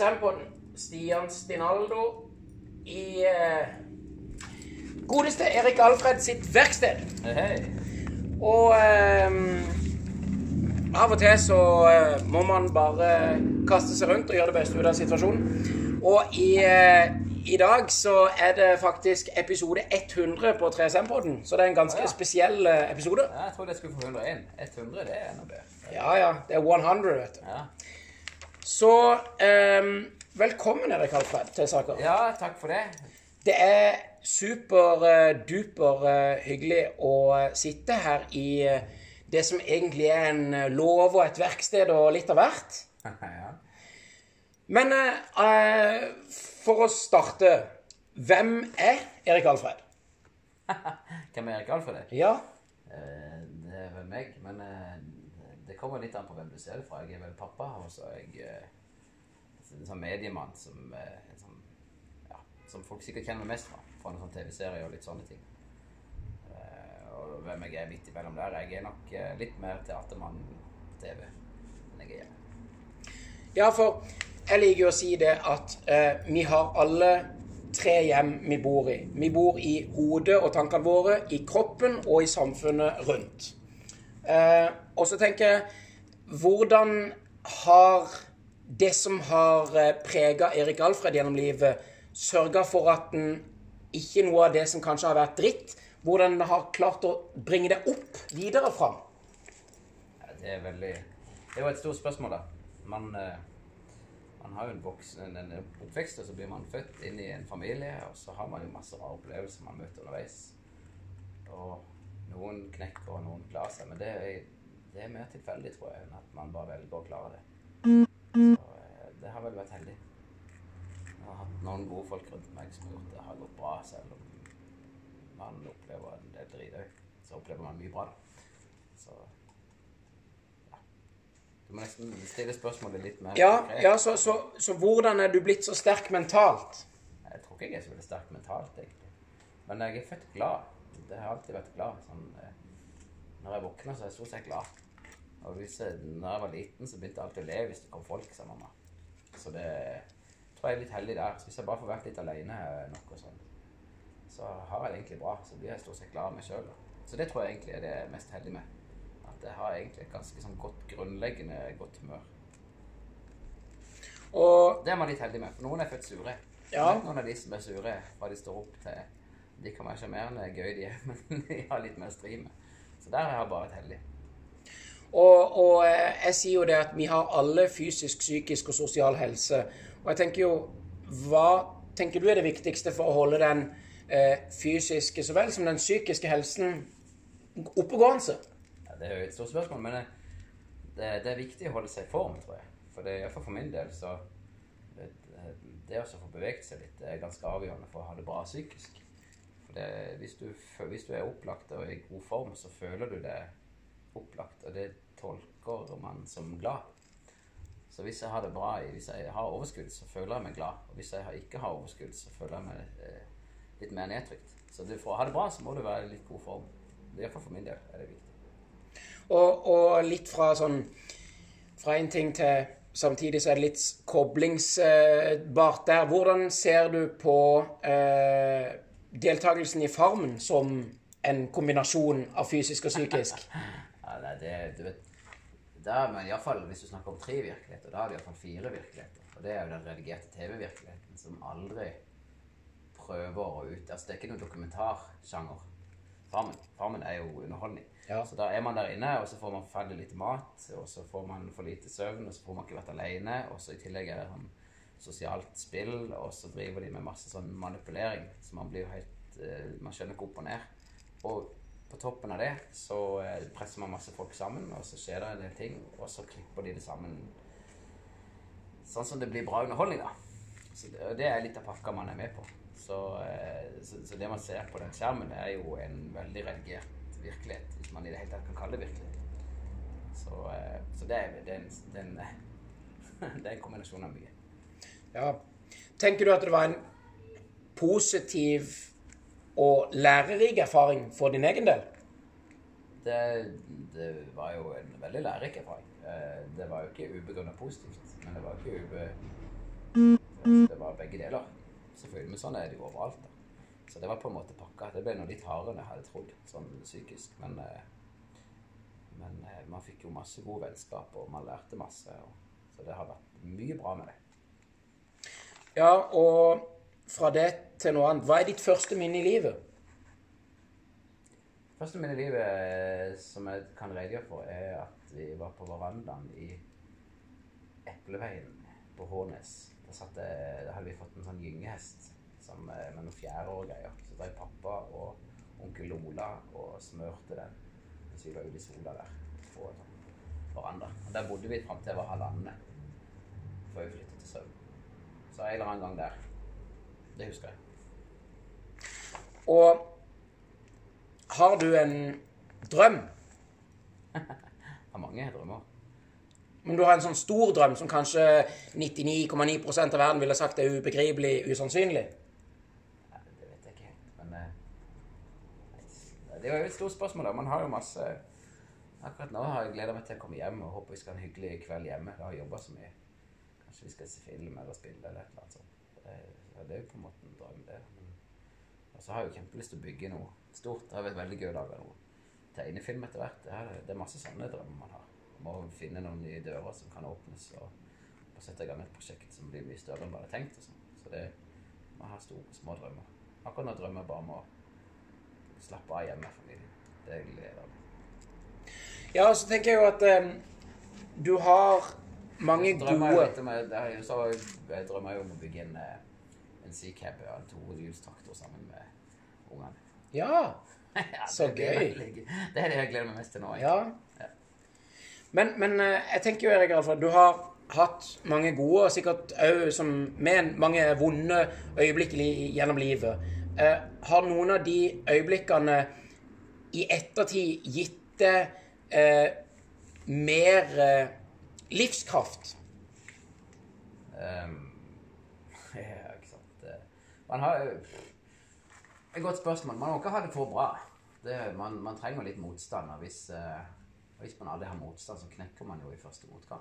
velkommen. 3SM-podden. Stian Stinaldo i uh, godeste Erik Alfred sitt verksted. Hei. Og um, av og til så uh, må man bare kaste seg rundt og gjøre det beste ut av situasjonen. Og i, uh, i dag så er det faktisk episode 100 på 3SM-podden. Så det er en ganske Ja. spesiell episode. Ja, jeg trodde jeg skulle få 101. 100, det er bedre. Ja, ja. Det er 100, vet du. Ja. Så eh, velkommen, Erik Alfred, til saker. ja, takk for det. Det er super-duper eh, hyggelig å eh, sitte her i eh, det som egentlig er en eh, låve og et verksted og litt av hvert. ja. Men eh, eh, for å starte Hvem er Erik Alfred? Hvem er Erik Alfred? Ja, Eh, Det er meg, men eh, kommer litt an på hvem du ser det fra. Jeg er vel pappa, og så er jeg eh, en sånn mediemann som, eh, en sånn, ja, som folk sikkert kjenner mest fra. Fra noen sånn TV-serier og litt sånne ting. Eh, Og hvem jeg er midt imellom der. Jeg er nok litt mer teatermann på TV enn jeg er hjemme. ja for jeg liker å si det at eh, vi har alle tre hjem vi bor i. Vi bor i hodet og tankene våre, i kroppen og i samfunnet rundt. Eh, og så tenker jeg Hvordan har det som har prega Erik Alfred gjennom livet, sørga for at den ikke noe av det som kanskje har vært dritt, hvordan den har klart å bringe det opp videre fram? Ja, det er veldig Det er jo et stort spørsmål, da. Man, eh, man har jo en, voksen, en oppvekst, og så blir man født inn i en familie, og så har man jo masse rare opplevelser man møter underveis. Og noen knekker, og noen klarer seg, men det er, det er mer tilfeldig, tror jeg, enn at man bare velger å klare det. Så eh, det har vel vært heldig. Jeg har hatt noen gode folk rundt meg som har gjort det har gått bra, selv om man opplever en del drit òg. Så opplever man mye bra, da. Så du må nesten stille spørsmålet litt mer Ja, ja så, så, så hvordan er du blitt så sterk mentalt? Jeg tror ikke jeg er så veldig sterk mentalt, egentlig. Men jeg er født glad. Det har alltid vært glad. Sånn, eh, når jeg våkner, så er jeg stort sett glad. Og hvis jeg, når jeg var liten, så begynte jeg alltid å le hvis det kom folk, sa mamma. Så det tror jeg er litt heldig der. Så hvis jeg bare får vært litt alene nok og sånn, så har jeg det egentlig bra. Så blir jeg stort sett glad av meg sjøl. Så det tror jeg egentlig er det jeg er mest heldig med. At jeg har egentlig et ganske sånn godt, grunnleggende godt humør. Og Det er man litt heldig med, for noen er født sure. Ja. Noen av de som er sure fra de står opp til De kan være sjarmerende, gøy de er, men de har litt mer stri med. Så der har jeg bare vært heldig. Og, og eh, jeg sier jo det at vi har alle fysisk, psykisk og sosial helse. Og jeg tenker jo Hva tenker du er det viktigste for å holde den eh, fysiske så vel som den psykiske helsen oppegående? Ja, det er jo et stort spørsmål, men det, det, det er viktig å holde seg i form, tror jeg. For det er iallfall for min del så det, det å få beveget seg litt det er ganske avgjørende for å ha det bra psykisk. For hvis, du, hvis du er opplagt og i god form, så føler du det opplagt, og det tolker man som glad. Så hvis jeg har det bra, hvis jeg har overskudd, så føler jeg meg glad. Og hvis jeg ikke har overskudd, så føler jeg meg eh, litt mer nedtrykt. Så for å ha det bra, så må du være i litt god form. Iallfall for min del er det viktig. Og, og litt fra sånn Fra en ting til Samtidig så er det litt koblingsbart der. Hvordan ser du på eh, deltakelsen i Farmen som en kombinasjon av fysisk og psykisk? Nei, det, du vet, der, men i alle fall, Hvis du snakker om tre virkeligheter, da er det iallfall fire virkeligheter. Og det er jo den redigerte TV-virkeligheten som aldri prøver å ut... Altså, det er ikke noen dokumentarsjanger. Farmen. Farmen er jo underholdning. Ja. Så da er man der inne, og så får man ferdig lite mat, og så får man for lite søvn, og så får man ikke vært alene, og så i tillegg er det sånn sosialt spill, og så driver de med masse sånn manipulering, så man blir jo helt eh, Man skjønner ikke opp og ned. Og på toppen av det så eh, presser man masse folk sammen, og så skjer det en del ting, og så klipper de det sammen sånn som det blir bra underholdning, da. Så det, er litt av pakka man er med på. Så, eh, så, så det man ser på den skjermen, er jo en veldig redigert virkelighet, hvis man i det hele tatt kan kalle det virkelighet. Så, eh, så det, er, det, er en, det er en kombinasjon av mye. Ja. Tenker du at det var en positiv og lærerik erfaring for din egen del? Det, det var jo en veldig lærerik erfaring. Eh, det var jo ikke ubegrunna positivt, men det var jo ikke ube... Det var begge deler. Selvfølgelig, men sånn er det jo overalt. da. Så det var på en måte pakka. Det ble noe litt hardere enn jeg hadde trodd, sånn psykisk. Men, eh, men eh, man fikk jo masse gode vennskap, og man lærte masse. Og, så det har vært mye bra med det. Ja, og fra det til noe annet. Hva er ditt første minne i livet? Første minne i livet eh, som jeg kan redegjøre for, er at vi var på verandaen i Epleveien på Hånes. Da, satte, da hadde vi fått en sånn gyngehest som, eh, med noen fjærer og greier. Så drev pappa og onkel Ola og smørte den mens vi var ute i sola der på en sånn veranda. Og der bodde vi fram til jeg var halvannen før vi flyttet til Søvn. Så en eller annen gang der. Det husker jeg. Og har du en drøm? Jeg Har mange drømmer. Men du har en sånn stor drøm som kanskje 99,9% av verden ville sagt er ubegripelig usannsynlig? Nei, det vet jeg ikke helt, men eh, Det er jo et stort spørsmål. da. Man har jo masse Akkurat nå har jeg gleda meg til å komme hjem og håper vi skal ha en hyggelig kveld hjemme. Jeg har jobba så mye. Kanskje vi skal se film eller spille eller et eller annet sånt. Det er, ja, det jo på en måte en drøm, det. Og så har jeg jo kjempelyst til å bygge noe stort. Det har vært veldig gøy å lage noe tegnefilm etter hvert. Det er, det masse sånne drømmer man har. Man må finne noen nye dører som kan åpnes, og, og sette i gang et prosjekt som blir mye større enn man hadde tenkt. Og sånn. så det, man har store små drømmer. Akkurat nå drømmer jeg bare om å slappe av hjemme med familien. Det gleder jeg meg. Ja, så tenker jeg jo at um, du har mange gode jeg drømmer jo om å bygge en, eh, en Sea Cab og en tohjulstraktor sammen med ungene. Ja. Ja, Så gøy. Det er det jeg gleder meg mest til nå. ja. Ja. Men, men eh, jeg tenker jo, Erik, Alfred, du har hatt mange gode, og sikkert òg som med mange vonde øyeblikk li- gjennom livet. Eh, har noen av de øyeblikkene i ettertid gitt deg eh, mer eh, livskraft? Ehm, ja, ikke sant. Eh, Man har Et godt spørsmål. Man må ikke ha det for bra. Det, man, man trenger litt motstand. og Hvis, eh, hvis man aldri har motstand, så knekker man jo i første motgang.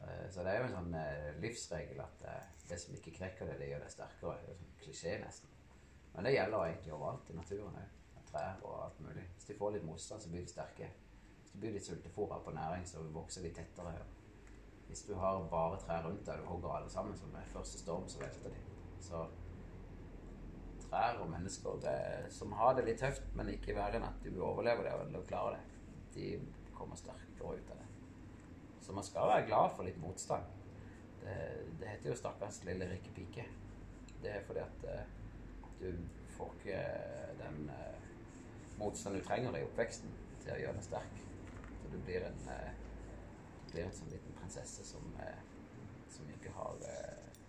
Eh, så det er jo en sånn eh, livsregel at eh, det som ikke knekker det, det gjør det sterkere. Det er jo sånn klisjé nesten. Men det gjelder egentlig overalt i naturen òg. Trær og alt mulig. Hvis de får litt motstand, så blir de sterke. Hvis de blir litt sultefòra på næring, så vokser de tettere. Hvis du har bare trær rundt deg, du hogger alle sammen, så med første storm så velter de. Så trær og mennesker det, som har det litt tøft, men ikke verre enn at du overlever det og klarer det, de kommer sterkere ut av det. Så man skal være glad for litt motstand. Det, det heter jo 'stakkars lille rike pike'. Det er fordi at eh, du får ikke den eh, motstand du trenger i oppveksten til å gjøre deg sterk. Så du blir en, eh, du blir en sånn liten prinsesse som, eh, som ikke har eh,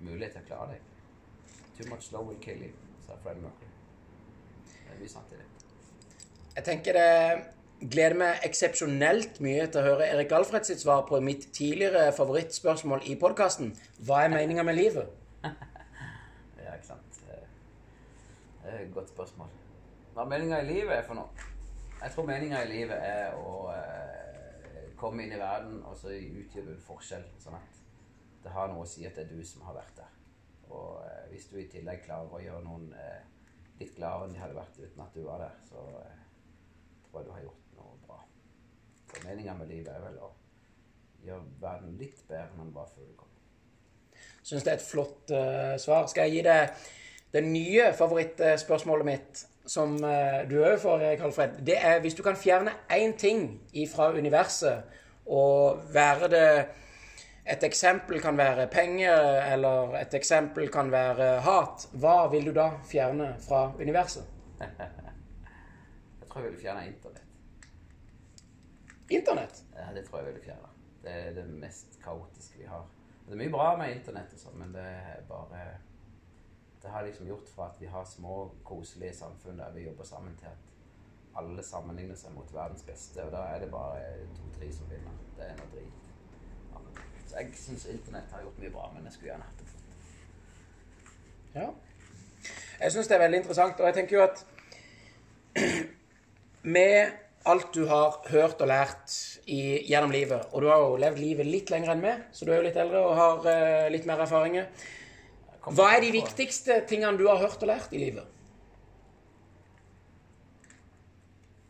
mulighet til å klare deg. Too much slow will kill you, sa Fred Mercury. Det er mye sant i det. Jeg tenker det gleder meg eksepsjonelt mye til å høre Erik Alfred sitt svar på mitt tidligere favorittspørsmål i podkasten. Hva er meninga med livet? Ja, ikke sant. Det det er et godt spørsmål. Hva meninga i livet er for noe? Jeg tror meninga i livet er å eh, komme inn i verden og så utgjøre en forskjell. Sånn at det har noe å si at det er du som har vært der. Og eh, hvis du i tillegg klarer å gjøre noen eh, litt gladere enn de hadde vært uten at du var der, så eh, tror jeg du har gjort noe bra. Så meninga med livet er vel å gjøre verden litt bedre enn den var før du kom. Syns det er et flott uh, svar. Skal jeg gi deg det nye favorittspørsmålet mitt, som uh, du òg får, Erik Alfred? Det er hvis du kan fjerne én ting fra universet, og være det Et eksempel kan være penger, eller et eksempel kan være hat. Hva vil du da fjerne fra universet? Jeg tror jeg ville fjerne internett. Internett. Ja, det tror jeg vil fjerne. Det er det mest kaotiske vi har. Det er mye bra med internett, sånn, men det er bare Det har liksom gjort fra at vi har små, koselige samfunn der vi jobber sammen, til at alle sammenligner seg mot verdens beste, og da er det bare to-tre som vinner. Det er noe drit. Så jeg syns internett har gjort mye bra, men jeg skulle gjerne hatt det. Ja. Jeg syns det er veldig interessant, og jeg tenker jo at med alt du har hørt og lært i, gjennom livet. Og du har jo levd livet litt lenger enn meg, så du er jo litt eldre og har uh, litt mer erfaringer. Hva er de viktigste tingene du har hørt og lært i livet?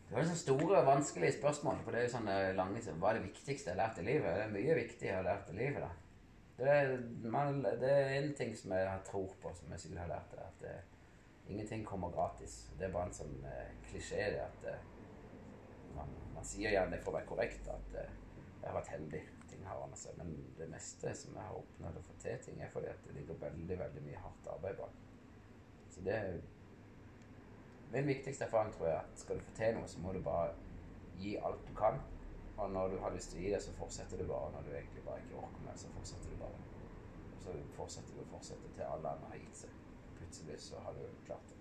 Det var sånn store, vanskelige spørsmål. For det er jo sånne lange Hva er det viktigste jeg har lært i livet? Det er mye viktig jeg har lært i livet. da. Det er, man, det er en ting som jeg tror på, som jeg sikkert har lært. Det, at det, ingenting kommer gratis. Det er bare en sånn eh, klisjé det at eh, man, man, sier gjerne for å være korrekt at eh, jeg har vært heldig. Ting har ordnet seg. Men det meste som jeg har oppnådd å få til ting, er fordi at det ligger veldig, veldig mye hardt arbeid bak. Så det er Min viktigste erfaring tror jeg er at skal du få til noe, så må du bare gi alt du kan. Og når du har lyst til å gi det, så fortsetter du bare. Når du egentlig bare ikke orker mer, så fortsetter du bare. Og så fortsetter du og fortsetter til alle andre har gitt seg. Plutselig så har du klart det.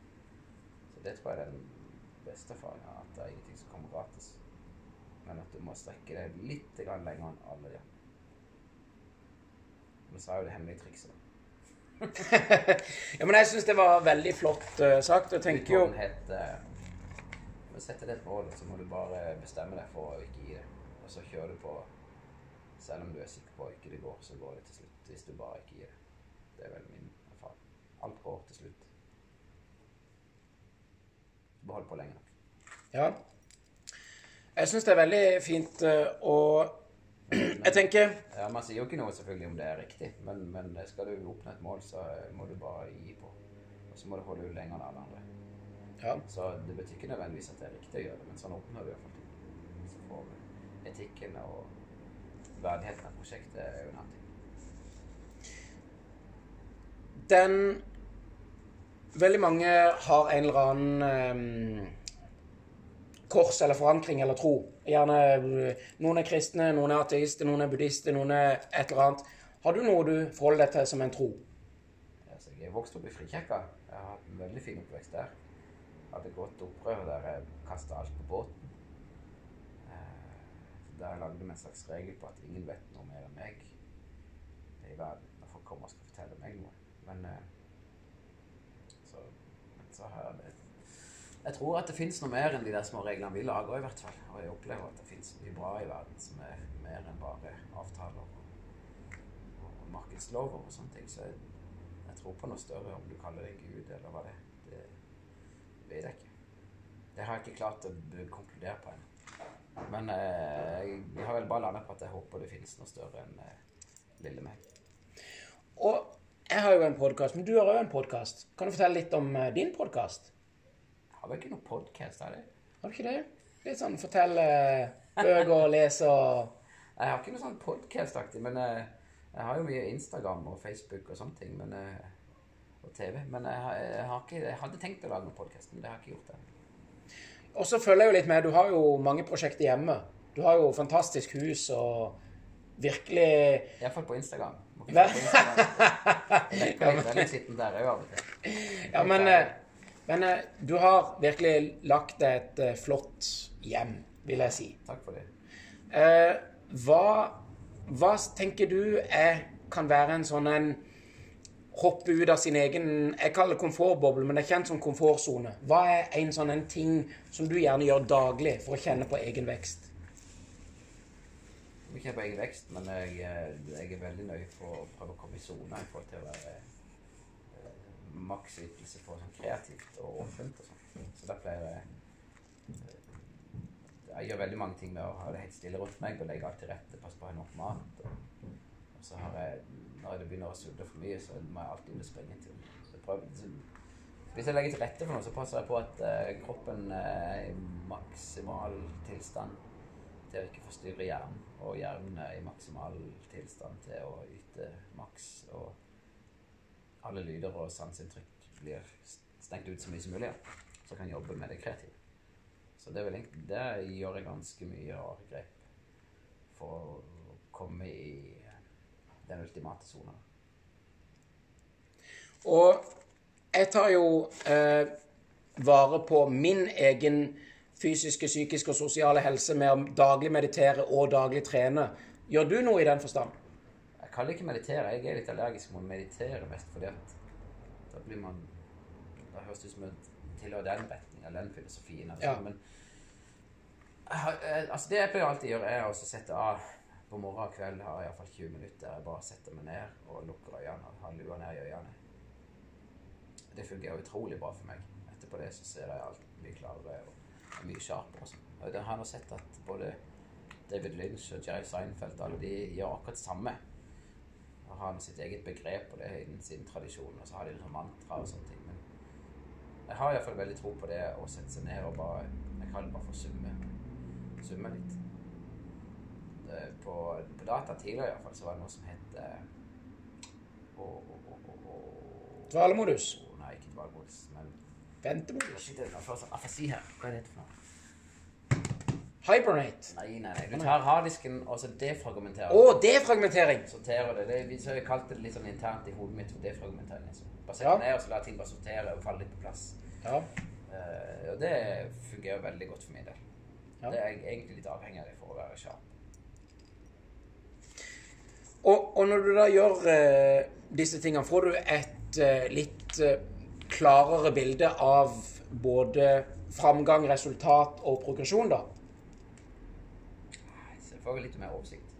Så det tror jeg er den beste erfaringa. At det er ingenting som kommer gratis. Men at du må strekke deg litt lenger enn alle de andre. Så er jo det hemmelige trikset. Ja, men jeg syns det var veldig flott uh, sagt. Jeg tenker jo Utholdenhet du setter sette deg et mål, så må du bare bestemme deg for å ikke gi det. Og så kjører du på. Selv om du er sikker på at ikke det går, så går det til slutt. Hvis du bare ikke gir det. Det er vel min erfaring. Alt går til slutt. Behold på lenge nok. Ja. Jeg syns det er veldig fint uh, å Jeg tenker Ja, Man sier jo ikke noe selvfølgelig om det er riktig, men, men skal du oppnå et mål, så må du bare gi på. Og så må du holde ut lenger enn alle andre. Ja. Så det betyr ikke nødvendigvis at det er riktig å gjøre det, men sånn oppnår du iallfall ting. Så får vi etikken og verdigheten av prosjektet er jo en annen ting. Den Veldig mange har en eller annen um, kors eller forankring eller tro. Gjerne uh, Noen er kristne, noen er ateister, noen er buddhister, noen er et eller annet. Har du noe du forholder deg til som en tro? Jeg er vokst opp i Frikirka. Jeg har hatt en veldig fin oppvekst der. Jeg hadde gått opprør der jeg kasta alt på båten. Eh, Der jeg lagde meg en slags regel på at ingen vet noe mer enn meg i verden. Når folk kommer og skal fortelle meg noe. Men eh, så, men så har jeg Jeg tror at det fins noe mer enn de der små reglene vi lager, i hvert fall. Og jeg opplever at det fins mye bra i verden som er mer enn bare avtaler og, og markedslover og sånne ting. Så jeg, jeg tror på noe større, om du kaller det Gud eller hva det er. Det vet jeg ikke. Det har jeg ikke klart å konkludere på ennå. Men eh, jeg har vel bare landet på at jeg håper det finnes noe større enn eh, lille meg. Og jeg har jo en podkast, men du har òg en podkast. Kan du fortelle litt om eh, din podkast? Har vel ikke noen podkast av det? Har du ikke det? Litt sånn fortelle bøker, lese og Jeg har ikke noe sånn podkast-aktig, men eh, jeg har jo mye Instagram og Facebook og sånne ting. Men, eh, og TV. Men jeg, har- jeg, har ikke, jeg hadde tenkt å lage noen podkast, men det har jeg ikke gjort ennå. Og så følger jeg jo litt med. Du har jo mange prosjekter hjemme. Du har jo fantastisk hus og virkelig Iallfall på Instagram. Må ikke på Instagram. Jeg er litt sittende der òg av og til. Ja, men, eh, men eh, du har virkelig lagt deg et eh, flott hjem, vil jeg si. Takk for det. Eh, hva, hva tenker du er, kan være en sånn en Hoppe ut av sin egen Jeg kaller det komfortboble, men det er kjent som komfortsone. Hva er en sånn en ting som du gjerne gjør daglig for å kjenne på egen vekst? Ikke på egen vekst, men jeg, jeg er veldig nøye for å prøve å komme i sone i forhold til å være maks ytelse på sånn kreativt og åpent og sånn. Så da pleier jeg eh, Jeg gjør veldig mange ting med å ha det helt stille rundt meg og legge alt til rette, passe på å ha nok mat. Og, og så har jeg Når det begynner å sulte for mye, så må jeg alltid springe til. Så prøver, så, hvis jeg legger til rette for noe, så passer jeg på at uh, kroppen er i maksimal tilstand til å ikke forstyrre hjernen, og hjernen er i maksimal tilstand til å yte maks, og alle lyder og sanseinntrykk blir stengt ut så mye som mulig, så kan jobbe med det kreative. Så det, vil, det gjør jeg ganske mye rare grep for å komme i den ultimate sona. Og jeg tar jo eh, vare på min egen fysiske, psykiske og sosiale helse med å daglig meditere og daglig trene. Gjør du noe i den forstand? Kaller ikke meditere. Jeg er litt allergisk mot å meditere mest fordi at da blir man Da høres det ut som jeg tilhører den retningen, den filosofien. Altså. Ja. Men Altså, det jeg pleier alltid å gjøre, er å sette av på morgen og kveld har jeg iallfall 20 minutter. Jeg bare setter meg ned og lukker øynene og har lua ned i øynene. Det fungerer utrolig bra for meg. Etterpå det så ser jeg alt mye klarere og mye sharpere. og sånn. Og Jeg har nå sett at både David Lynch og Jerry Seinfeld alle de gjør akkurat det samme. Og har sitt eget begrep på det innen sin tradisjon, og så har de liksom mantra og sånne ting. Men jeg har iallfall veldig tro på det å sette seg ned og bare Jeg kaller det bare for summe. Summe litt. Det- På, på data tidligere iallfall så var det noe som het eh, Dvalemodus. Nei, ikke dvalemodus, men Ventemodus. Afasi her. Hva er det for noe? Hibernate. Nei, nei, nei. Du tar harddisken og så defragmenterer Å, defragmentering! sorterer det. det vi, så jeg kalte det litt sånn internt i hodet mitt for defragmentering. Liksom. bare sette Ja. ned og så la ting bare sortere og falle litt på plass. Ja. Uh, og det fungerer veldig godt for min del. Ja. Det er jeg egentlig litt avhengig av det for å være sharp. Og, og når du da gjør uh, disse tingene, får du et uh, litt klarere bilde av både framgang, resultat og progresjon, da? Så jeg litt mer oversikt.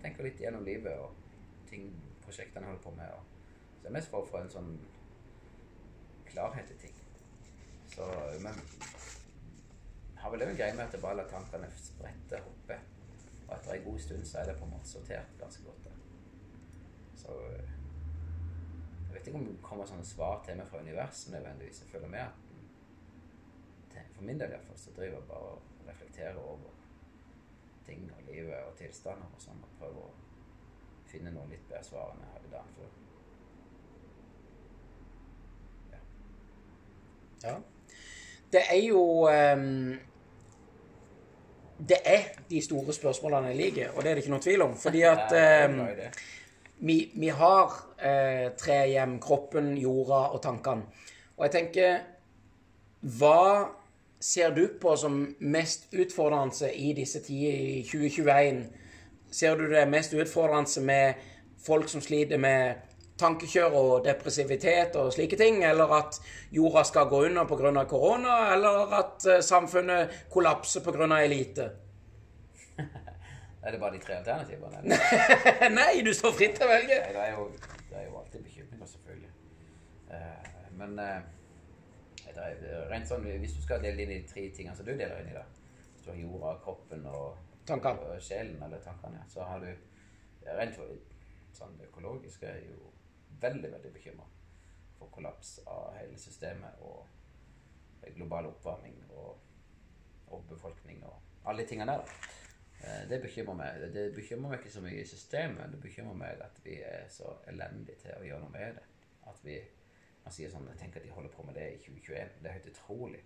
Tenker litt gjennom livet og ting prosjektene holder på med. Og, så det er mest for å få en sånn klarhet i ting. Så, men har vel en greie med at jeg bare lar tankene sprette hoppe. Og etter en god stund så er det på en måte sortert ganske godt. Da. Så jeg vet ikke om det kommer sånne svar til meg fra universet nødvendigvis. Jeg føler med at for min del iallfall så driver jeg bare og reflekterer over ting og livet og tilstander og sånn, og prøve å finne noe litt bedre svar enn jeg hadde dagen før. Ja. Det er jo um, Det er de store spørsmålene jeg liker, og det er det ikke noen tvil om. Fordi at det. vi, vi har uh, tre hjem. Kroppen, jorda og tankene. Og jeg tenker Hva ser du på som mest utfordrende i disse tider i 2021? Ser du det mest utfordrende med folk som sliter med tankekjør og depressivitet og slike ting, eller at jorda skal gå under pga. korona, eller at eh, samfunnet kollapser pga. elite? Er det bare de tre alternativene? Nei, du står fritt til å velge. Nei, det er jo, det er jo alltid bekymringer, selvfølgelig. Eh, men eh, det er, det er rent sånn, hvis du skal dele inn i de tre tingene som du deler inn i, da Hvis du har jorda, kroppen og, og sjelen, eller tankene, ja, så har du Rent sånn økologisk er jeg jo veldig, veldig bekymra for kollaps av hele systemet og global oppvarming og befolkning og alle de tingene der. da. Eh, Det bekymrer meg. Det bekymrer meg ikke så mye i systemet. Det bekymrer meg at vi er så elendige til å gjøre noe med det. At vi man sier sånn, tenker at de holder på med det i 2021. Det er helt utrolig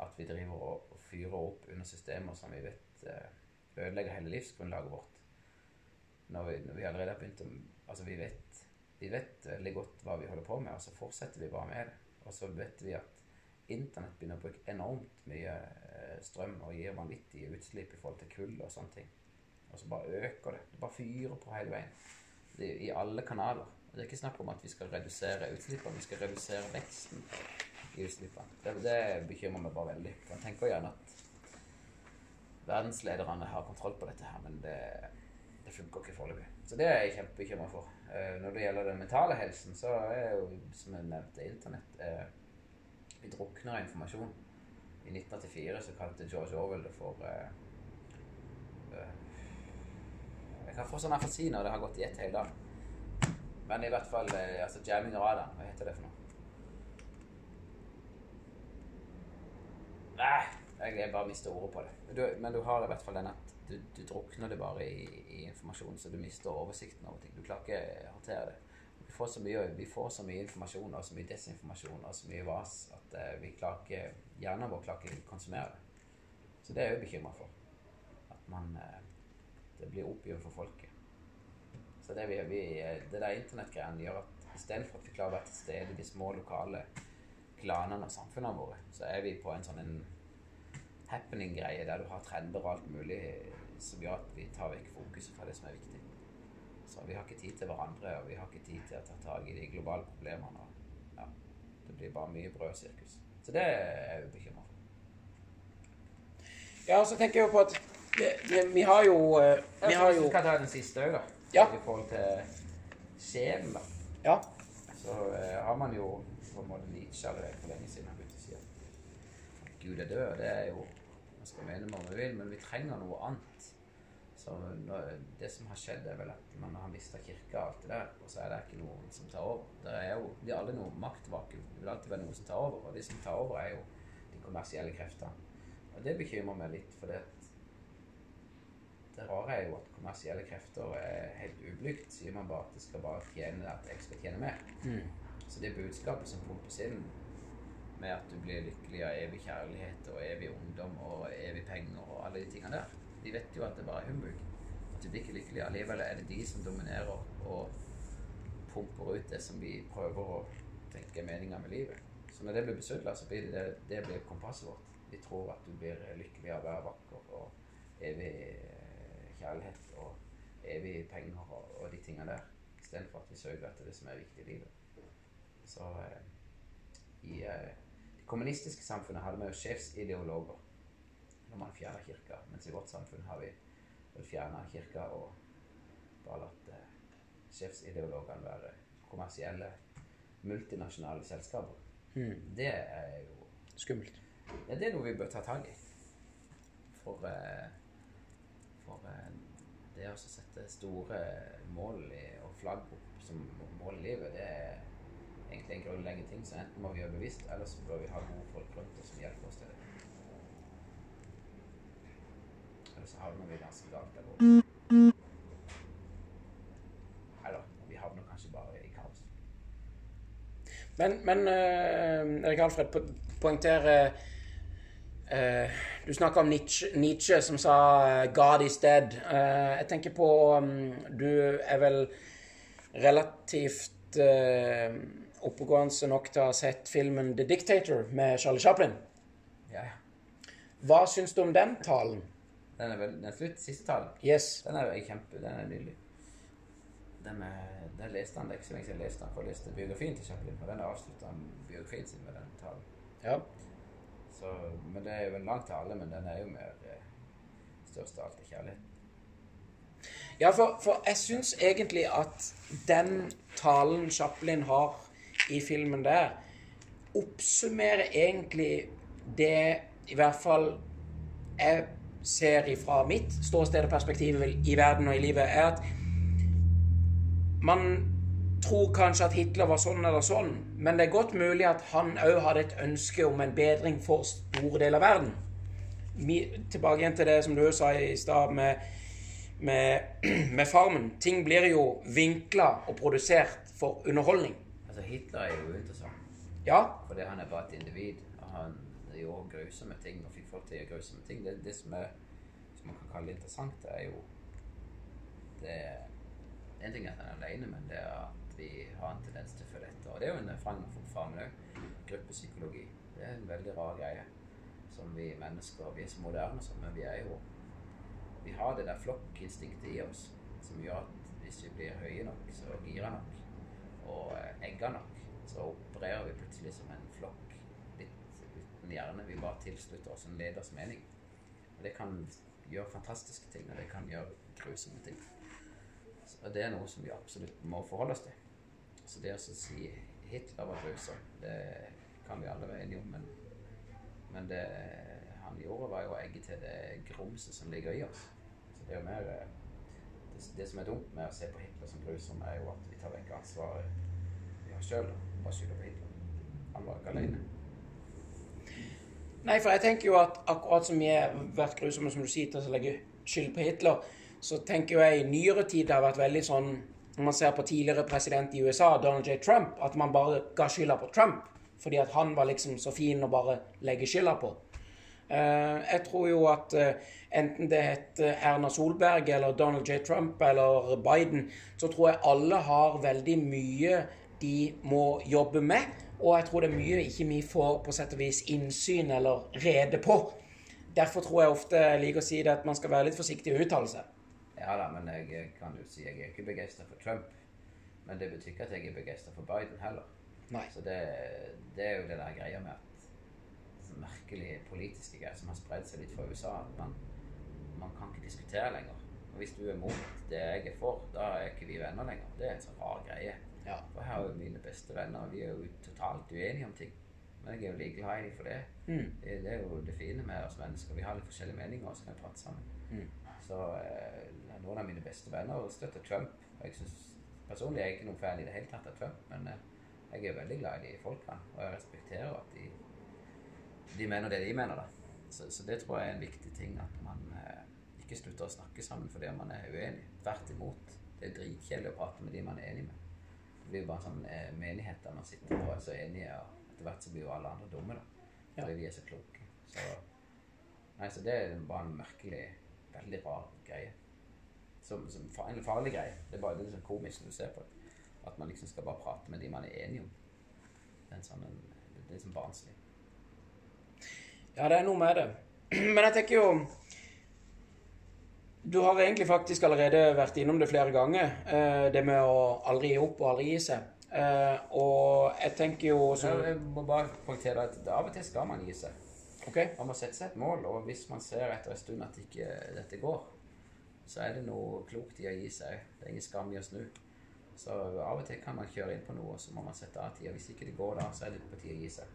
at vi driver og fyrer opp under systemer som vi vet eh, ødelegger hele livsgrunnlaget vårt. Når vi, når vi allerede har begynt å Altså, vi vet, vi vet veldig godt hva vi holder på med, og så fortsetter vi bare med det. Og så vet vi at internett begynner å bruke enormt mye eh, strøm og gir vanvittige utslipp i forhold til kull og sånne ting. Og så bare øker det. Det bare fyrer på hele veien. I alle kanaler. Det er ikke snakk om at vi skal redusere utslippene, vi skal redusere veksten i utslippene. Det, det bekymrer meg bare veldig. Jeg tenker gjerne at verdenslederne har kontroll på dette her, men det, det funker ikke foreløpig. Så det er jeg kjempebekymra for. Eh, Når det gjelder den mentale helsen, så er jo, som jeg nevnte, internett eh, Vi drukner av informasjon. I 1984 så kalte George Orwell det for eh, Jeg kan få sånn afasi når det har gått i ett hele dagen. Men i hvert fall eh, altså jamming av. Hva heter det for noe? Nei, jeg, bare mister ordet på det. Du, men du har i hvert fall den at du, du drukner det bare i, i informasjon, så du mister oversikten over ting. Du klarer ikke å håndtere det. Vi får, mye, vi får så mye informasjon og så mye desinformasjon og så mye vas at uh, vi klarer ikke, hjernen vår klarer ikke å konsumere det. Så det er jeg bekymra for. At man uh, Det blir opium for folket. Så det, vi, vi, det der internettgreiene gjør at istedenfor at vi klarer å være til stede i de små lokale klanene og samfunnene våre, så er vi på en sånn en happening-greie der du har trender og alt mulig som gjør at vi tar vekk fokuset fra det som er viktig. Så vi har ikke tid til hverandre, og vi har ikke tid til å ta tak i de globale problemene. Og, ja, det blir bare mye brød sirkus Så det er jeg bekymra for. Ja, så tenker jeg jo på at vi, vi, har jo eh, Vi har jo vi skal ta den siste òg, da. Ja. I forhold til sjelen, da. Ja. Så uh, har man jo på en måte Nietzsche allerede for lenge siden har begynt å si at Gud er død. Det er jo Man skal mene hva man vil, men vi trenger noe annet. Så Det som har skjedd, er vel at man har mista kirka og alt det der, og så er det ikke noen som tar over. Det er jo det er aldri noe maktvakuum. Det vil alltid være noen som tar over, og de som tar over, er jo de kommersielle kreftene. Og det bekymrer meg litt, for det, det rare er jo at kommersielle krefter er helt ublygt. Sier man bare at det skal bare tjene at jeg skal tjene mer. Så det budskapet som pumpes inn med at du blir lykkelig av evig kjærlighet og evig ungdom og evig penger og alle de tingene der, de vet jo at det bare er humbug. At du blir ikke lykkelig. Allikevel er det de som dominerer og pumper ut det som vi prøver å tenke er meninga med livet. Så når det blir besudla, så blir det, det, det blir kompasset vårt. Vi tror at du blir lykkelig av å være vakker og evig kjærlighet og evig penger og, og de tingene der. Istedenfor at vi søker etter det som er viktig i livet. Så eh, i eh, det kommunistiske samfunnet hadde vi jo sjefsideologer når man fjerna kirka, mens i vårt samfunn har vi fjerna kirka og bare latt eh, sjefsideologene være kommersielle, multinasjonale selskaper. Det er jo Skummelt. ja, det er noe vi bør ta tak i. For, eh, for eh, det å sette store mål i, og flagg opp som mål i livet, det er egentlig en grunnleggende ting. Så enten må vi gjøre bevisst, eller så bør vi ha gode folk rundt oss som hjelper oss til det. Eller så havner vi ganske galt der borte. Eller vi havner kanskje bare i kaos. Men, men eh, Erik Alfred po poengterer eh, Du snakka om Nietzsche, Nietzsche som sa eh, 'God is dead'. Uh, jeg tenker på um, Du er vel relativt uh, oppegående nok til å ha sett filmen 'The Dictator' med Charlie Chaplin. Ja, ja. Hva syns du om den talen? Den er vel den slutt, siste talen. Yes. Den er jo kjempe, den er nydelig. Den, er, den leste han, det er ikke så lenge siden jeg leste han, for jeg leste biografien til Chaplin, og den avslutta biografien sin med den talen. Ja. Så, men det er jo en lang tale, men den er jo mer eh, størst av alt er kjærlighet. Ja, for, for jeg syns egentlig at den talen Chaplin har i filmen der, oppsummerer egentlig det i hvert fall jeg ser ifra mitt ståsted og perspektiv i verden og i livet, er at man tror kanskje at Hitler var sånn eller sånn, men det er godt mulig at han òg hadde et ønske om en bedring for store deler av verden. Vi, Tilbake igjen til det som du sa i stad med, med, med Farmen. Ting blir jo vinkla og produsert for underholdning. Altså, Hitler er jo interessant. Ja, fordi han er bare et individ. og Han gjorde grusomme ting og fikk folk til å gjøre grusomme ting. Det, det som, er, som man kan kalle interessant, er jo det En ting er at han er alene, men det er vi har en tendens til å følge etter. Og det er jo en får òg. Gruppepsykologi. Det er en veldig rar greie. Som vi mennesker Vi er så moderne, og men vi er jo Vi har det der flokkinstinktet i oss som gjør at hvis vi blir høye nok, så girer nok, og egger nok, så opererer vi plutselig som en flokk litt uten hjerne. Vi bare tilslutter oss en leders mening. Og det kan gjøre fantastiske ting, og det kan gjøre grusomme ting. Så det er noe som vi absolutt må forholde oss til. Så det å si Hitler var grusom, det kan vi alle være enige om, men, men det han gjorde, var jo å egge til det grumset som ligger i oss. Så det er jo mer eh, det, det som er dumt med å se på Hitler som grusom, er jo at vi tar vekk ansvaret vi har sjøl. Bare skylder på Hitler. Han var ikke alene. Nei, for jeg tenker jo at akkurat som vi har vært grusomme, som du sier, til å legge skyld på Hitler, så tenker jo jeg i nyere tid det har vært veldig sånn Når man ser på tidligere president i USA, Donald J. Trump, at man bare ga skylda på Trump. Fordi at han var liksom så fin å bare legge skylda på. Eh, jeg tror jo at eh, enten det heter Erna Solberg eller Donald J. Trump eller Biden, så tror jeg alle har veldig mye de må jobbe med. Og jeg tror det er mye ikke vi får på sett og vis innsyn eller rede på. Derfor tror jeg ofte jeg liker å si det at man skal være litt forsiktig i å uttale seg. Ja da, men jeg kan jo si jeg er ikke begeistra for Trump. Men det betyr ikke at jeg er begeistra for Biden heller. Nei. Så det, det er jo det der greia med at sånn merkelig politiske greier som har spredd seg litt fra USA. At man, man kan ikke diskutere lenger. Og hvis du er mot det jeg er for, da er ikke vi venner lenger. Det er en sånn rar greie. Ja. For her er jo mine beste venner, vi er jo totalt uenige om ting. Men jeg er jo like glad i dem for det. Mm. det. Det er jo det fine med oss mennesker. Vi har litt forskjellige meninger, og så kan vi prate sammen. Mm. Så eh, noen av mine beste venner støtter Trump. Jeg synes, Personlig er jeg ikke noen fan i det hele tatt av Trump, men eh, jeg er veldig glad i de folkene. Og jeg respekterer at de, de mener det de mener, da. Så, så det tror jeg er en viktig ting. At man eh, ikke slutter å snakke sammen fordi man er uenig. Tvert imot. Det er dritkjedelig å prate med de man er enig med. Det blir jo bare sånn eh, menighet der man sitter og er så enige, og etter hvert så blir jo alle andre dumme, da. Fordi vi er så kloke. Så, nei, så det er bare en merkelig, veldig rar greie. Som, som en farlig greie. Det er bare det er sånn komisk når du ser på det. At man liksom skal bare prate med de man er enig om. Det er sånn, en, det er liksom barnslig. Ja, det er noe med det. Men jeg tenker jo Du har egentlig faktisk allerede vært innom det flere ganger. eh, Det med å aldri gi opp og aldri gi seg. Eh, Og jeg tenker jo Så som jeg må bare poengtere at av og til skal man gi seg. OK? Man må sette seg et mål, og hvis man ser etter en stund at ikke dette går, så er det noe klokt i å gi seg. Det er ingen skam i å snu. Så av og til kan man kjøre inn på noe, og så må man sette av tida. Hvis ikke det går da, så er det på tide å gi seg.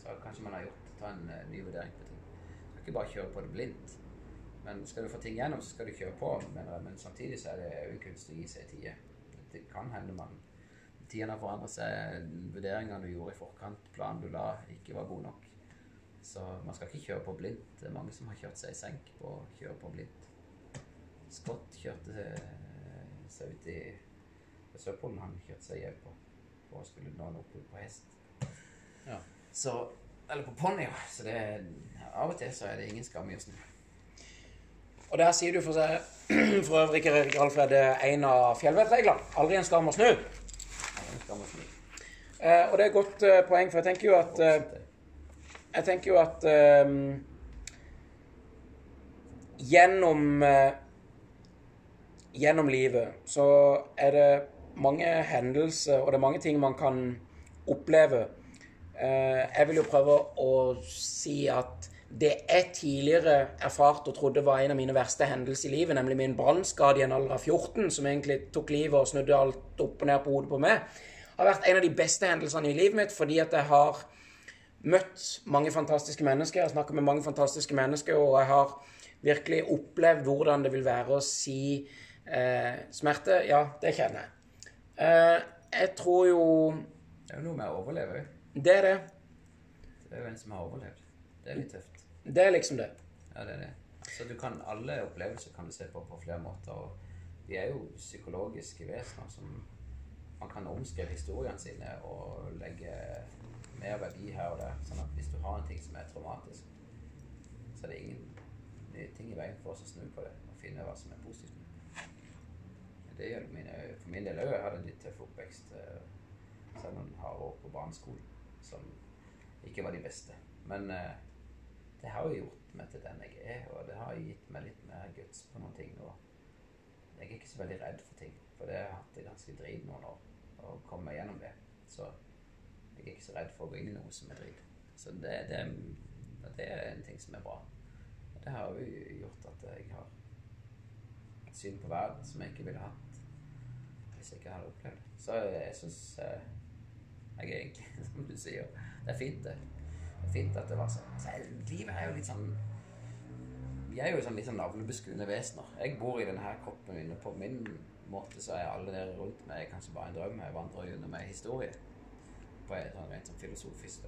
Så kanskje man har gjort ta en uh, ny vurdering på ting. Skal ikke bare kjøre på det blindt. Men skal du få ting gjennom, så skal du kjøre på. Men, men samtidig så er det òg kunst å gi seg tide. Det kan hende man Tidene har forandret seg. Vurderingene du gjorde i forkant, planen du la, ikke var god nok. Så man skal ikke kjøre på blindt. Det er mange som har kjørt seg i senk på å kjøre på blindt. Scott kjørte eh, seg ut i på Sørpolen. Han kjørte seg hjem på for å skulle nå opp på hest. Ja. Så Eller på ponni, ja. Så det er, av og til så er det ingen skam i å snu. Og der sier du for, seg, for øvrig Erik Alfred en av fjellvettreglene. Aldri en skam å snu. Ingen skam å snu. Eh, og det er et godt eh, poeng, for jeg tenker jo at eh, Jeg tenker jo at eh, Gjennom uh, Gjennom livet så er det mange hendelser, og det er mange ting man kan oppleve. Uh, jeg vil jo prøve å si at det jeg tidligere erfarte og trodde var en av mine verste hendelser i livet, nemlig min brannskade i en alder av 14, som egentlig tok livet og snudde alt opp og ned på hodet på meg, har vært en av de beste hendelsene i livet mitt fordi at jeg har møtt mange fantastiske mennesker. Jeg har snakket med mange fantastiske mennesker, og jeg har virkelig opplevd hvordan det vil være å si eh, smerte. Ja, det kjenner jeg. Eh, jeg tror jo Det er jo noe med å overleve òg. Det er det. Det er jo en som har overlevd. Det er litt tøft. Det er liksom det. Ja, det er det. Så du kan, alle opplevelser kan du se på på flere måter. Og vi er jo psykologiske vesener som man kan omskrive historiene sine og legge mer verdi her og der. Sånn at hvis du har en ting som er traumatisk, så er det ingen nye ting i veien for oss å snu på det og finne hva som er positivt. Det gjør mine, for min del òg. Jeg hadde en litt tøff oppvekst. Selv om jeg har år på barneskolen som ikke var de beste. Men eh, det har jo gjort meg til den jeg er, og det har gitt meg litt mer guts på noen ting. Og jeg er ikke så veldig redd for ting, for det har jeg hatt det ganske drit noen år. å komme meg gjennom det. Så jeg er ikke så redd for å gå inn i noe som er drit. Så det, det, det er en ting som er bra. Det har jo gjort at jeg har et syn på verden som jeg ikke ville hatt hvis jeg ikke hadde opplevd det. Så jeg syns jeg er egentlig, som du sier, det er fint, det. Det er fint at det var sånn. Så livet er jo litt sånn Vi er jo sånn litt sånn navlebeskuende vesener. Jeg bor i denne kroppen min, og på min måte så er alle dere rundt meg kanskje bare en drøm. Jeg vandrer gjennom meg historie. På en sånn rent sånn filosofisk.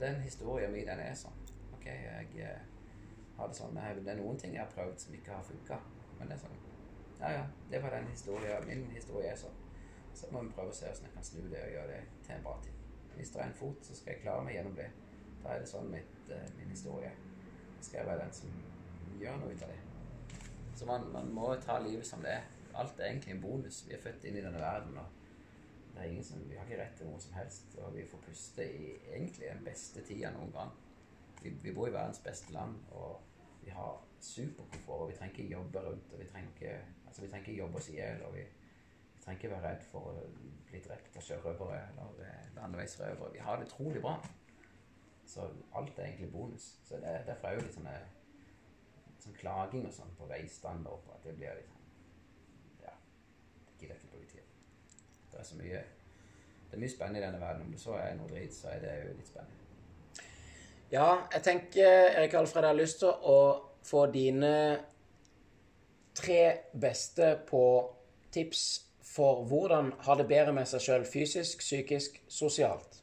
Den historien min, den er sånn. Ok, jeg eh, har det sånn. Det er noen ting jeg har prøvd som ikke har funka. Men det er sånn Ja, ja, det var den historien. Min historie er sånn. Så må vi prøve å se hvordan jeg kan snu det og gjøre det til en bra ting. det er en fot, så skal jeg klare meg gjennom det. Da er det sånn mitt, eh, min historie. Da skal jeg være den som gjør noe ut av det. Så man, man må ta livet som det er. Alt er egentlig en bonus. Vi er født inn i denne verden, og det er ingen som, vi har ikke rett til noe som helst. Og vi får puste i egentlig den beste tida noen gang. Vi, vi bor i verdens beste land, og vi har superkomfort, og vi trenger ikke jobbe rundt, og vi trenger ikke, altså vi trenger jobbe oss i hjel, og vi, vi trenger ikke være redd for å bli drept av sjørøvere eller eh, landeveisrøvere. Vi har det utrolig bra. Så alt er egentlig bonus. Så det, derfor er jo litt sånne sånn klaging og sånn på veistandard at det blir litt sånn Ja, det gidder jeg ikke bruke. Det er så mye Det er mye spennende i denne verden. Om det så er noe drit, så er det jo litt spennende. Ja, jeg tenker, Erik Alfred, jeg har lyst til å få dine tre beste på tips for hvordan ha det bedre med seg sjøl fysisk, psykisk, sosialt.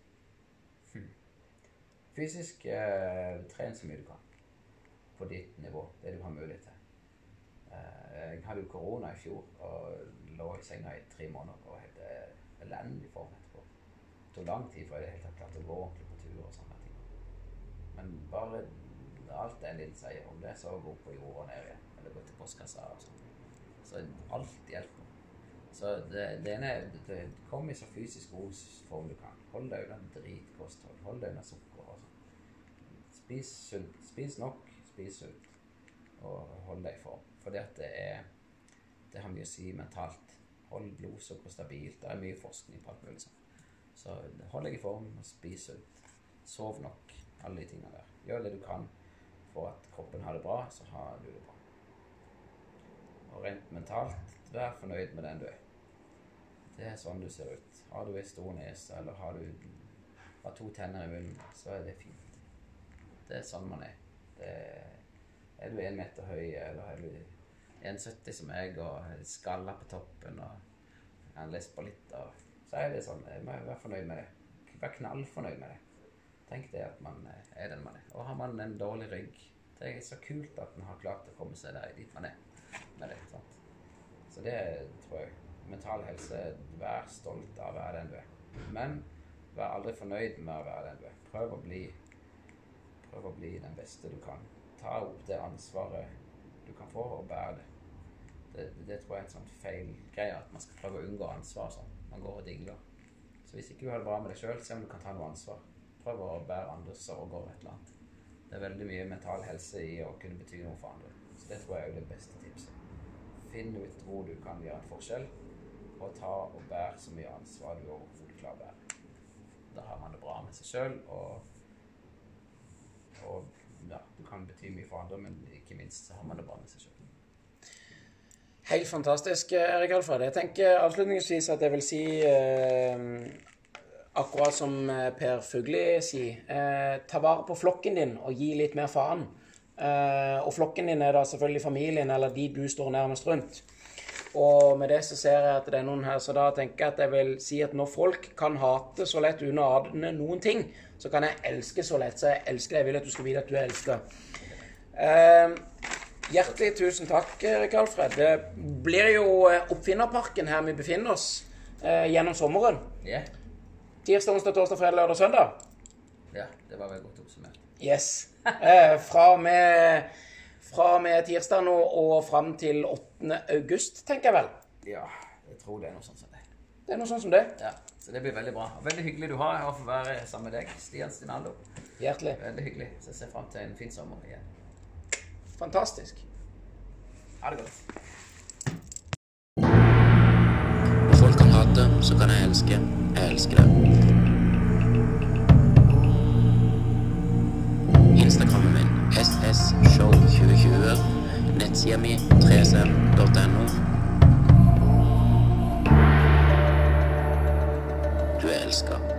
Fysisk eh, tren så mye du kan på ditt nivå, det du har mulighet til. Eh, jeg hadde jo korona i fjor og lå i senga i tre måneder og helt elendig form etterpå. Det tok lang tid før jeg i klarte å gå ordentlig på tur og sånne ting. Men bare alt det en liten sier Om det så gå på jorda ned igjen, eller gå til postkassa og sånn. Så alt hjelper. Så det, det ene det, Kom i så fysisk god form du kan. Hold deg unna dritkosthold. Hold deg unna sukker og sånn. Spis sunt. Spis nok, spis sunt. Og hold deg i form. Fordi at det er Det har mye å si mentalt. Hold blodsukkeret stabilt. Det er mye forskning på alt mulig sånn. Så hold deg i form spis sunt. Sov nok. Alle de tingene der. Gjør det du kan for at kroppen har det bra, så har du det bra. Og rent mentalt, vær fornøyd med den du er. Det er sånn du ser ut. Har du ei stor nese, eller har du har to tenner i munnen, så er det fint. Det er sånn man er. Er, er du én meter høy, eller er du 1,70 som jeg, og skalla på toppen og kan på litt, og, så er det sånn. Vær fornøyd med det. Vær knallfornøyd med det. Tenk det at man er den man er. Og har man en dårlig rygg Det er så kult at man har klart å komme seg der dit man er med det. sant? Så det tror jeg. Mental helse Vær stolt av å være den du er. Men vær aldri fornøyd med å være den du er. Prøv å bli Prøv å bli den beste du kan. Ta opp det ansvaret du kan få, og bære det. Det, det tror jeg er en sånn feil greie, at man skal prøve å unngå ansvar sånn. Man går og dingler. Så hvis ikke du har det bra med deg sjøl, se om du kan ta noe ansvar. Prøv å bære andres sorger og et eller annet. Det er veldig mye mental helse i å kunne bety noe for andre. Så det tror jeg er det beste tipset. Finn ut hvor du kan gjøre en forskjell, og ta og bære så mye ansvar du overhodet klarer å bære. Da har man det bra med seg sjøl, og, og ja, du kan bety mye for andre, men ikke minst så har man det bra med seg sjøl. Helt fantastisk, Erik Alfred. Jeg tenker avslutningsvis at jeg vil si eh, akkurat som eh, Per Fugli sier, eh, ta vare på flokken din og gi litt mer faen. Eh, og flokken din er da selvfølgelig familien eller de du står nærmest rundt. Og med det så ser jeg at det er noen her, så da tenker jeg at jeg vil si at når folk kan hate så lett under adene noen ting, så kan jeg elske så lett. Så jeg elsker deg. Jeg vil at du skal vite at du er elsket. Eh, hjertelig tusen takk, Erik Alfred. Det blir jo eh, Oppfinnerparken her vi befinner oss eh, gjennom sommeren. Yeah. Tirsdag, onsdag, torsdag, fredag, lørdag, søndag. ja, det var vel godt oppsummert. Yes. Eh, fra, med, fra med tirsdag nå og fram til 8. august, tenker jeg vel. Ja, jeg tror det er noe sånt som det. Det er noe sånn som det. Ja, så det blir veldig bra. Veldig hyggelig du har å få være sammen med deg, Stian Stinaldo. Hjertelig. Veldig hyggelig. Så jeg ser fram til en fin sommer igjen. Fantastisk. Ha det godt. Folk kan hate, så kan jeg elske. Jeg elsker det. Instagrammen min ssshow2020. Nettsida mi 3cm.no. Du er elska.